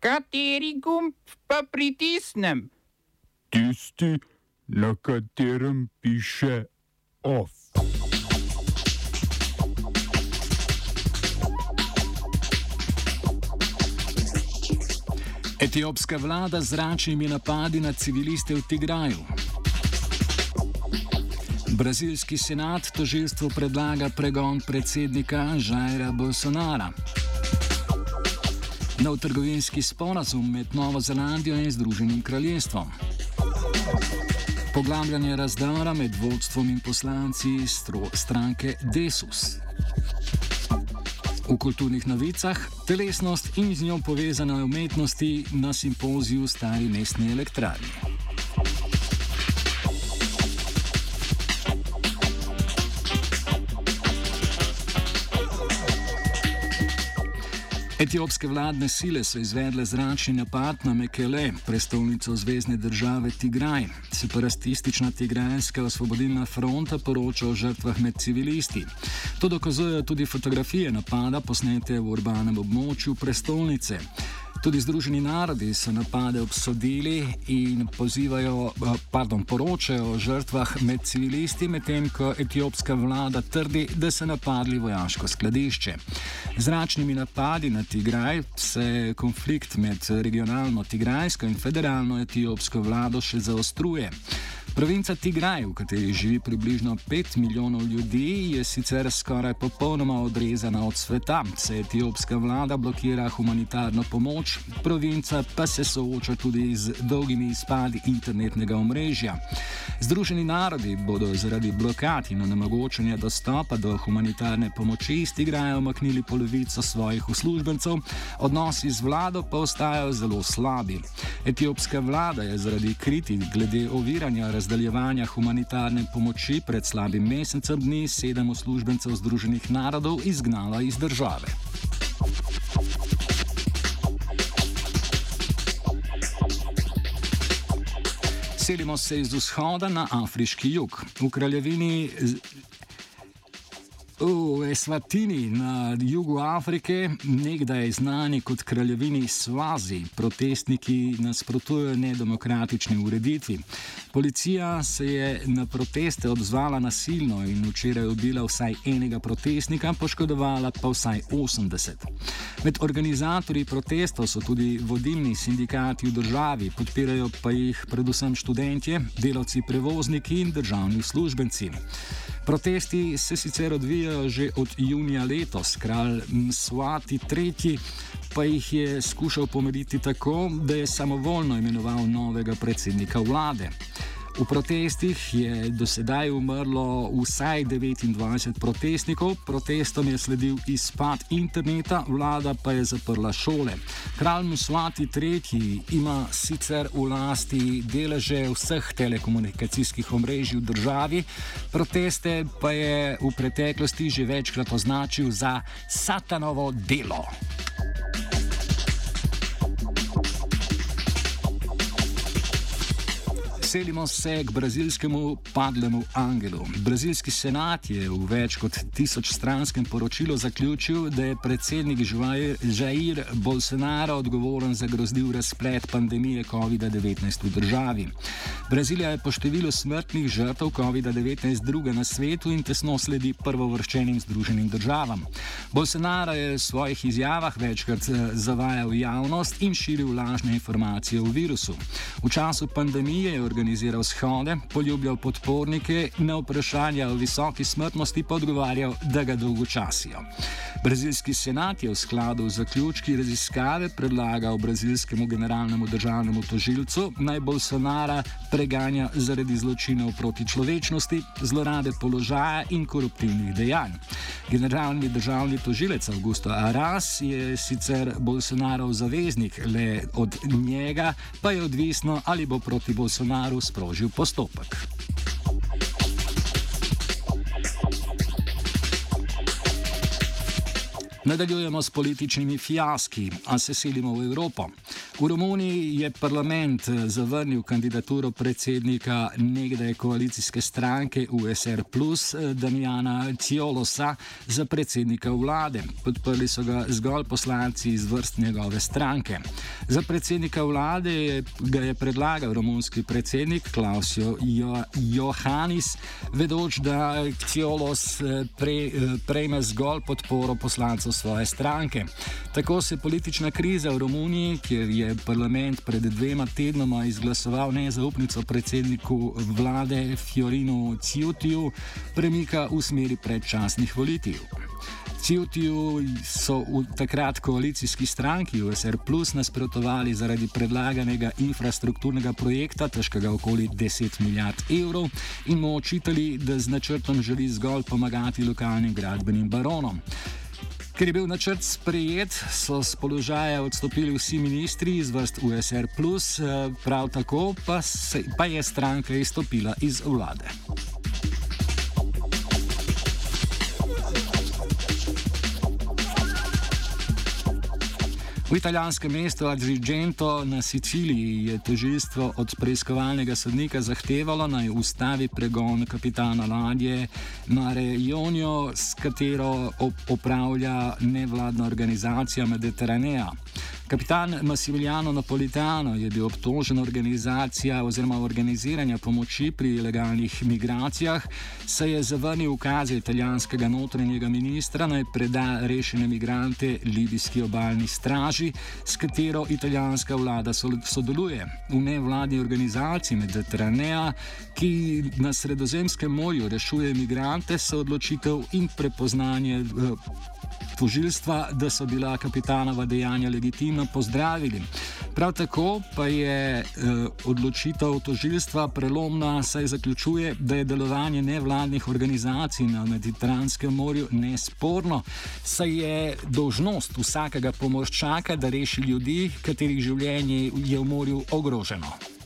Kateri gumb pa pritisnem? Tisti, na katerem piše OF. Etiopska vlada z zračnimi napadi na civiliste v Tigraju. Brazilski senat tožilstvu predlaga pregon predsednika Žajra Bolsonara. Nov trgovinski sporazum med Novo Zelandijo in Združenim kraljestvom. Poglabljanje razdora med vodstvom in poslanci stranke Desus. V kulturnih novicah telesnost in z njo povezane umetnosti na simpoziju Stari mestni elektrarni. Etiopske vladne sile so izvedle zračni napad na Mekele, prestolnico zvezdne države Tigraj. Separatistična Tigrajska osvobodilna fronta poroča o žrtvah med civilisti. To dokazujejo tudi fotografije napada, posnete v urbanem območju prestolnice. Tudi Združeni narodi so napade obsodili in pozivajo, eh, pardon, poročajo o žrtvah med civilisti, medtem ko etiopska vlada trdi, da so napadli vojaško skladišče. Zračnimi napadi na Tigraj se konflikt med regionalno tigrajsko in federalno etiopsko vlado še zaostruje. Provinca Tigraj, v kateri živi približno 5 milijonov ljudi, je sicer skoraj popolnoma odrezana od sveta, saj etiopska vlada blokira humanitarno pomoč, provinca pa se sooča tudi z dolgimi izpadi internetnega omrežja. Združeni narodi bodo zaradi blokad in onemogočanja dostopa do humanitarne pomoči iz Tigraja omaknili polovico svojih uslužbencev, odnosi z vlado pa ostajajo zelo slabi. Etiopska vlada je zaradi kritik glede oviranja razdaljevanja humanitarne pomoči pred slabim mesecem dni sedem uslužbencev Združenih narodov izgnala iz države. Selimo se iz vzhoda na afriški jug. V kraljevini V Eswatini na jugu Afrike, nekdaj znani kot kraljevini Svazi, protestniki nasprotujejo nedemokratični ureditvi. Policija se je na proteste odzvala nasilno in včeraj ubila vsaj enega protestnika, poškodovala pa vsaj 80. Med organizatorji protestov so tudi vodilni sindikati v državi, podpirajo pa jih predvsem študentje, delavci prevozniki in državni uslužbenci. Protesti se sicer odvijajo že od junija letos, kralj Swati III. pa jih je skušal pomiriti tako, da je samovoljno imenoval novega predsednika vlade. V protestih je do sedaj umrlo vsaj 29 protestnikov, protestom je sledil izpad interneta, vlada pa je zaprla šole. Kralj Musvati III. ima sicer v lasti deleže vseh telekomunikacijskih omrežij v državi, proteste pa je v preteklosti že večkrat označil za satanovo delo. Selimo se k brazilskemu padlemu angelu. Brazilski senat je v več kot tisoč stranskem poročilu zaključil, da je predsednik Jair Bolsonaro odgovoren za grozljiv razplet pandemije COVID-19 v državi. Brazilija je po številu smrtnih žrtev COVID-19 druga na svetu in tesno sledi prvovrščenim združenim državam. Bolsonaro je v svojih izjavah večkrat eh, zavajal javnost in širil lažne informacije o virusu. V času pandemije je organiziral organiziral shode, poljubljal podpornike, na vprašanja o visoki smrtnosti pa odgovarjal, da ga dolgočasijo. Brazilski senat je v skladu z zaključki raziskave predlagal brazilskemu generalnemu državnemu tožilcu naj Bolsonara preganja zaradi zločinov proti človečnosti, zlorabe položaja in koruptivnih dejanj. Generalni državni tožilec Augusto Aras je sicer Bolsonarov zaveznik, le od njega pa je odvisno, ali bo proti Bolsonaru Bolsonaru sprožil postopek. Nadaljujemo s političnimi fiaski, a se selimo v Evropo. V Romuniji je parlament eh, zavrnil kandidaturo predsednika nekdaj koalicijske stranke USR eh, Damjana Ciolosa za predsednika vlade. Podprli so ga zgolj poslanci iz vrst njegove stranke. Za predsednika vlade je, ga je predlagal romunski predsednik Klausio jo, Johannis, vedoč, da Ciolos eh, pre, prejme zgolj podporo poslancev svoje stranke. Tako se politična kriza v Romuniji, kjer je parlament pred dvema tednoma izglasoval nezaupnico predsedniku vlade Fiorinu Ciutiju, premika v smeri predčasnih volitev. Ciutiju so v takrat koalicijski stranki USR Plus nasprotovali zaradi predlaganega infrastrukturnega projekta, težkega okoli 10 milijard evrov, in mu očitali, da z načrtom želi zgolj pomagati lokalnim gradbenim baronom. Ker je bil načrt sprejet, so z položaja odstopili vsi ministri iz vrst USR, eh, prav tako pa, se, pa je stranka izstopila iz vlade. V italijanskem mestu Agrigento na Siciliji je tožilstvo od preiskovalnega sodnika zahtevalo naj ustavi pregon kapitana ladje Mare Ionio, s katero opravlja nevladna organizacija Mediteranea. Kapitan Massimiliano Napolitano je bil obtožen organizacija oziroma organiziranja pomoči pri ilegalnih migracijah, saj je zavrnil ukaze italijanskega notranjega ministra naj preda rešene migrante libijski obaljni straži, s katero italijanska vlada sodeluje. V nevladni organizaciji Mediteranea, ki na Sredozemskem morju rešuje migrante, so odločitev in prepoznanje. Eh, tožilstva, da so bila kapitanova dejanja legitimno pozdravili. Prav tako pa je eh, odločitev tožilstva prelomna, saj zaključuje, da je delovanje nevladnih organizacij na Mediteranskem morju nesporno, saj je dožnost vsakega pomorščaka, da reši ljudi, katerih življenje je v morju ogroženo.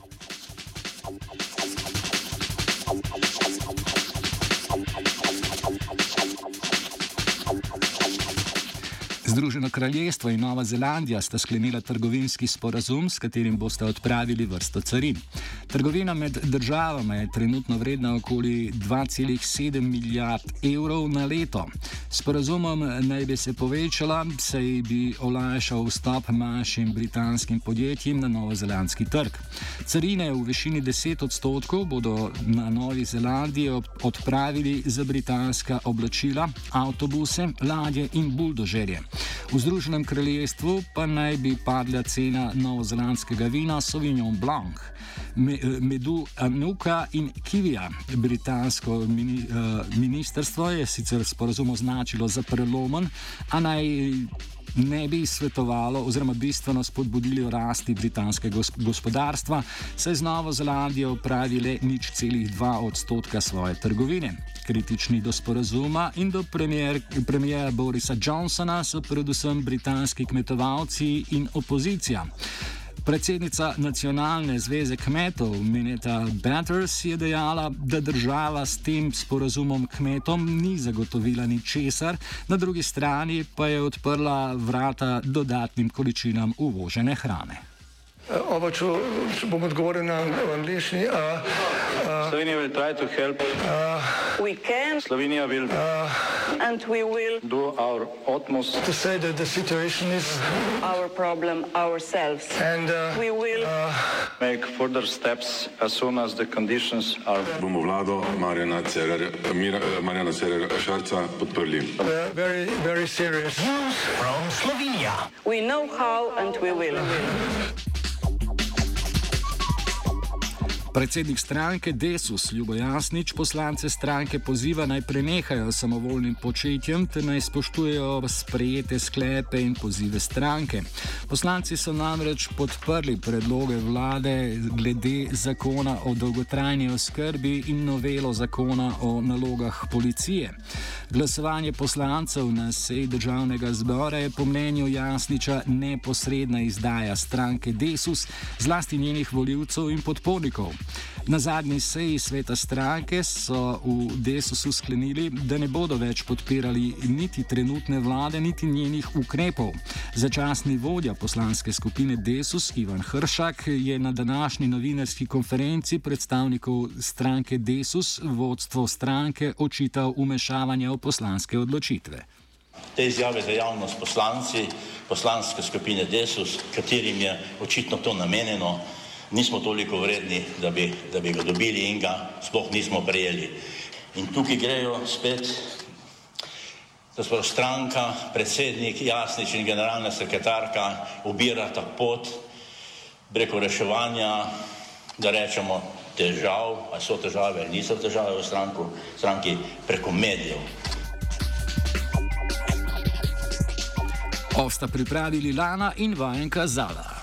Združeno kraljestvo in Nova Zelandija sta sklenila trgovinski sporazum, s katerim boste odpravili vrsto carin. Trgovina med državama je trenutno vredna okoli 2,7 milijard evrov na leto. Sporazumom naj bi se povečala, saj bi olajšal vstop manjšim britanskim podjetjem na novozelandski trg. Carine v višini 10 odstotkov bodo na Novi Zelandiji odpravili za britanska oblačila, avtobuse, ladje in buldožerje. V Združenem kraljestvu pa naj bi padla cena novozelandskega vina Sauvignon Blanc, medu Anuka in Kivija. Britansko mini, uh, ministrstvo je sicer sporazum označilo za prelomen, a naj ne bi svetovalo oziroma bistveno spodbudili rasti britanskega gospodarstva, saj z Novo Zelandijo pravi le nič celih dva odstotka svoje trgovine. Kritični do sporazuma in do premijera Borisa Johnsona so predvsem britanski kmetovalci in opozicija. Predsednica nacionalne zveze kmetov Mineta Batters je dejala, da država s tem sporazumom kmetom ni zagotovila ničesar, na drugi strani pa je odprla vrata dodatnim količinam uvožene hrane. Oba, če, če bom odgovoril na angliški. Slovenija bo poskušala pomagati. Slovenija bo naredila naš utmost, da bo rekla, da je situacija naš problem, sami. In bomo naredili nadaljnje korake, as soon as the conditions are. Bomo vlado Marjana Cererera Šarca podprli. Very, very serious. News from Slovenija. We know how and we will. Predsednik stranke Desus Ljubo Jasnič poslance stranke poziva naj prenehajo samovoljnim početjem ter naj spoštujejo sprejete sklepe in pozive stranke. Poslanci so namreč podprli predloge vlade glede zakona o dolgotrajni oskrbi in novelo zakona o nalogah policije. Glasovanje poslancev na sej državnega zbora je po mnenju Jasniča neposredna izdaja stranke Desus, zlasti njenih voljivcev in podpornikov. Na zadnji seji sveta stranke so v Desusu sklenili, da ne bodo več podpirali niti trenutne vlade, niti njenih ukrepov. Začasni vodja poslanske skupine Desus Ivan Hršak je na današnji novinarski konferenci predstavnikov stranke Desus vodstvo stranke očital umešavanje v poslanske odločitve. Te izjave za javnost poslanci poslanske skupine Desus, katerim je očitno to namenjeno, nismo toliko vredni, da bi, da bi ga dobili in ga sploh nismo prejeli. In tukaj grejo spet, da smo stranka, predsednik Jasnič in generalna sekretarka ubirata pot preko reševanja, da rečemo, težav, ali so težave niso težave v stranku, stranki preko medijev. Osta pripravili Lana in vajenka Zala.